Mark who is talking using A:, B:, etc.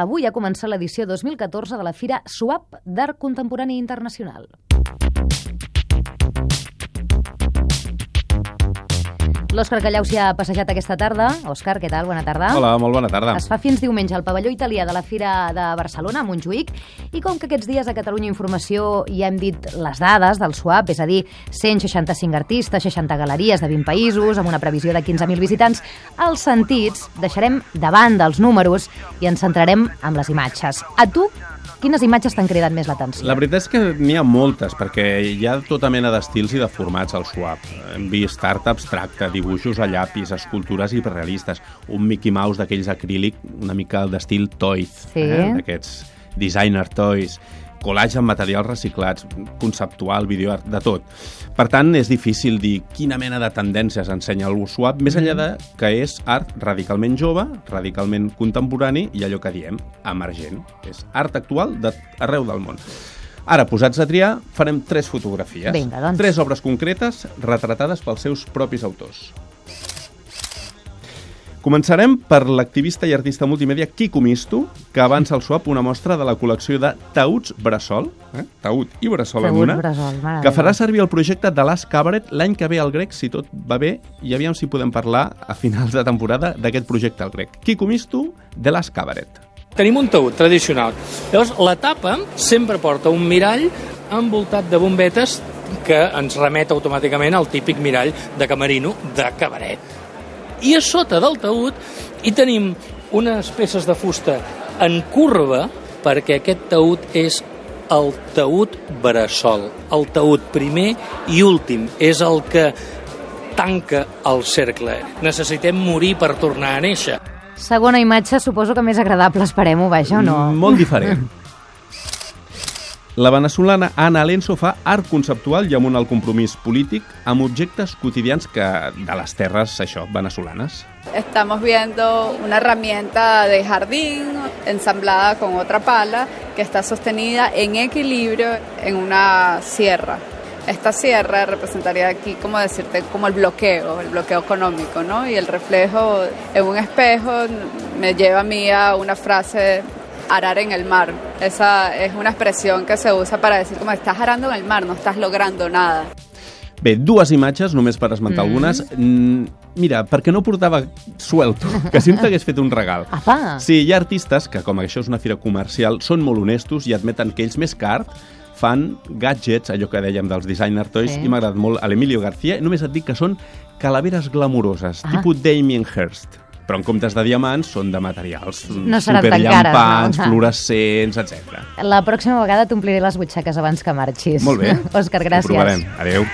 A: Avui ha començat l'edició 2014 de la Fira SWAP d'Art Contemporani Internacional. L'Òscar Callau s'hi ha passejat aquesta tarda. Òscar, què tal? Bona tarda.
B: Hola, molt bona tarda.
A: Es fa fins diumenge al pavelló italià de la Fira de Barcelona, a Montjuïc, i com que aquests dies a Catalunya Informació ja hem dit les dades del SWAP, és a dir, 165 artistes, 60 galeries de 20 països, amb una previsió de 15.000 visitants, els sentits deixarem davant dels números i ens centrarem en les imatges. A tu, quines imatges t'han cridat més l'atenció?
B: La veritat és que n'hi ha moltes, perquè hi ha tota mena d'estils i de formats al swap. Hem vist art abstracte, dibuixos a llapis, escultures hiperrealistes, un Mickey Mouse d'aquells acrílic, una mica d'estil toys,
A: Sí.
B: eh? d'aquests designer toys, collage amb materials reciclats, conceptual, videoart, de tot. Per tant, és difícil dir quina mena de tendències ensenya el swap, més enllà de que és art radicalment jove, radicalment contemporani i allò que diem, emergent. És art actual d'arreu del món. Ara, posats a triar, farem tres fotografies.
A: Vinga, doncs.
B: Tres obres concretes retratades pels seus propis autors. Començarem per l'activista i artista multimèdia Quico Misto, que avança al SWAP una mostra de la col·lecció de taüts Bressol, eh? taüt i Bressol en una,
A: Bressol,
B: que farà servir el projecte de l'As Cabaret l'any que ve al grec, si tot va bé, i aviam si podem parlar a finals de temporada d'aquest projecte al grec. Quico Misto, de l'As Cabaret.
C: Tenim un taüt tradicional. Llavors, la tapa sempre porta un mirall envoltat de bombetes que ens remet automàticament al típic mirall de camerino de cabaret. I a sota del taüt hi tenim unes peces de fusta en curva perquè aquest taüt és el taüt bressol. El taüt primer i últim és el que tanca el cercle. Necessitem morir per tornar a néixer.
A: Segona imatge, suposo que més agradable, esperem-ho, vaja, o no?
B: Mm, Molt diferent. La veneçolana Ana Alenso fa art conceptual i amb un alt compromís polític amb objectes quotidians que de les terres, això, venezolanes.
D: Estamos viendo una herramienta de jardín ensamblada con otra pala que está sostenida en equilibrio en una sierra. Esta sierra representaría aquí, como decirte, como el bloqueo, el bloqueo económico, ¿no? Y el reflejo en un espejo me lleva a mí a una frase arar en el mar. Esa es una expresión que se usa para decir como estás arando en el mar, no estás logrando nada.
B: Bé, dues imatges, només per esmentar mm. algunes. Mm, mira, perquè no portava suelto, que si no t'hagués fet un regal.
A: Apa!
B: Sí, hi ha artistes que, com que això és una fira comercial, són molt honestos i admeten que ells més art fan gadgets, allò que dèiem dels designer toys,
A: Sí.
B: i m'ha agradat molt a l'Emilio García. Només et dic que són calaveres glamuroses,
A: Ah.
B: tipus Damien Hirst però en comptes de diamants són de materials
A: no
B: superllampants,
A: no?
B: fluorescents, etc.
A: La pròxima vegada t'ompliré les butxaques abans que marxis.
B: Molt bé.
A: Òscar, gràcies.
B: Ho provarem. Adéu.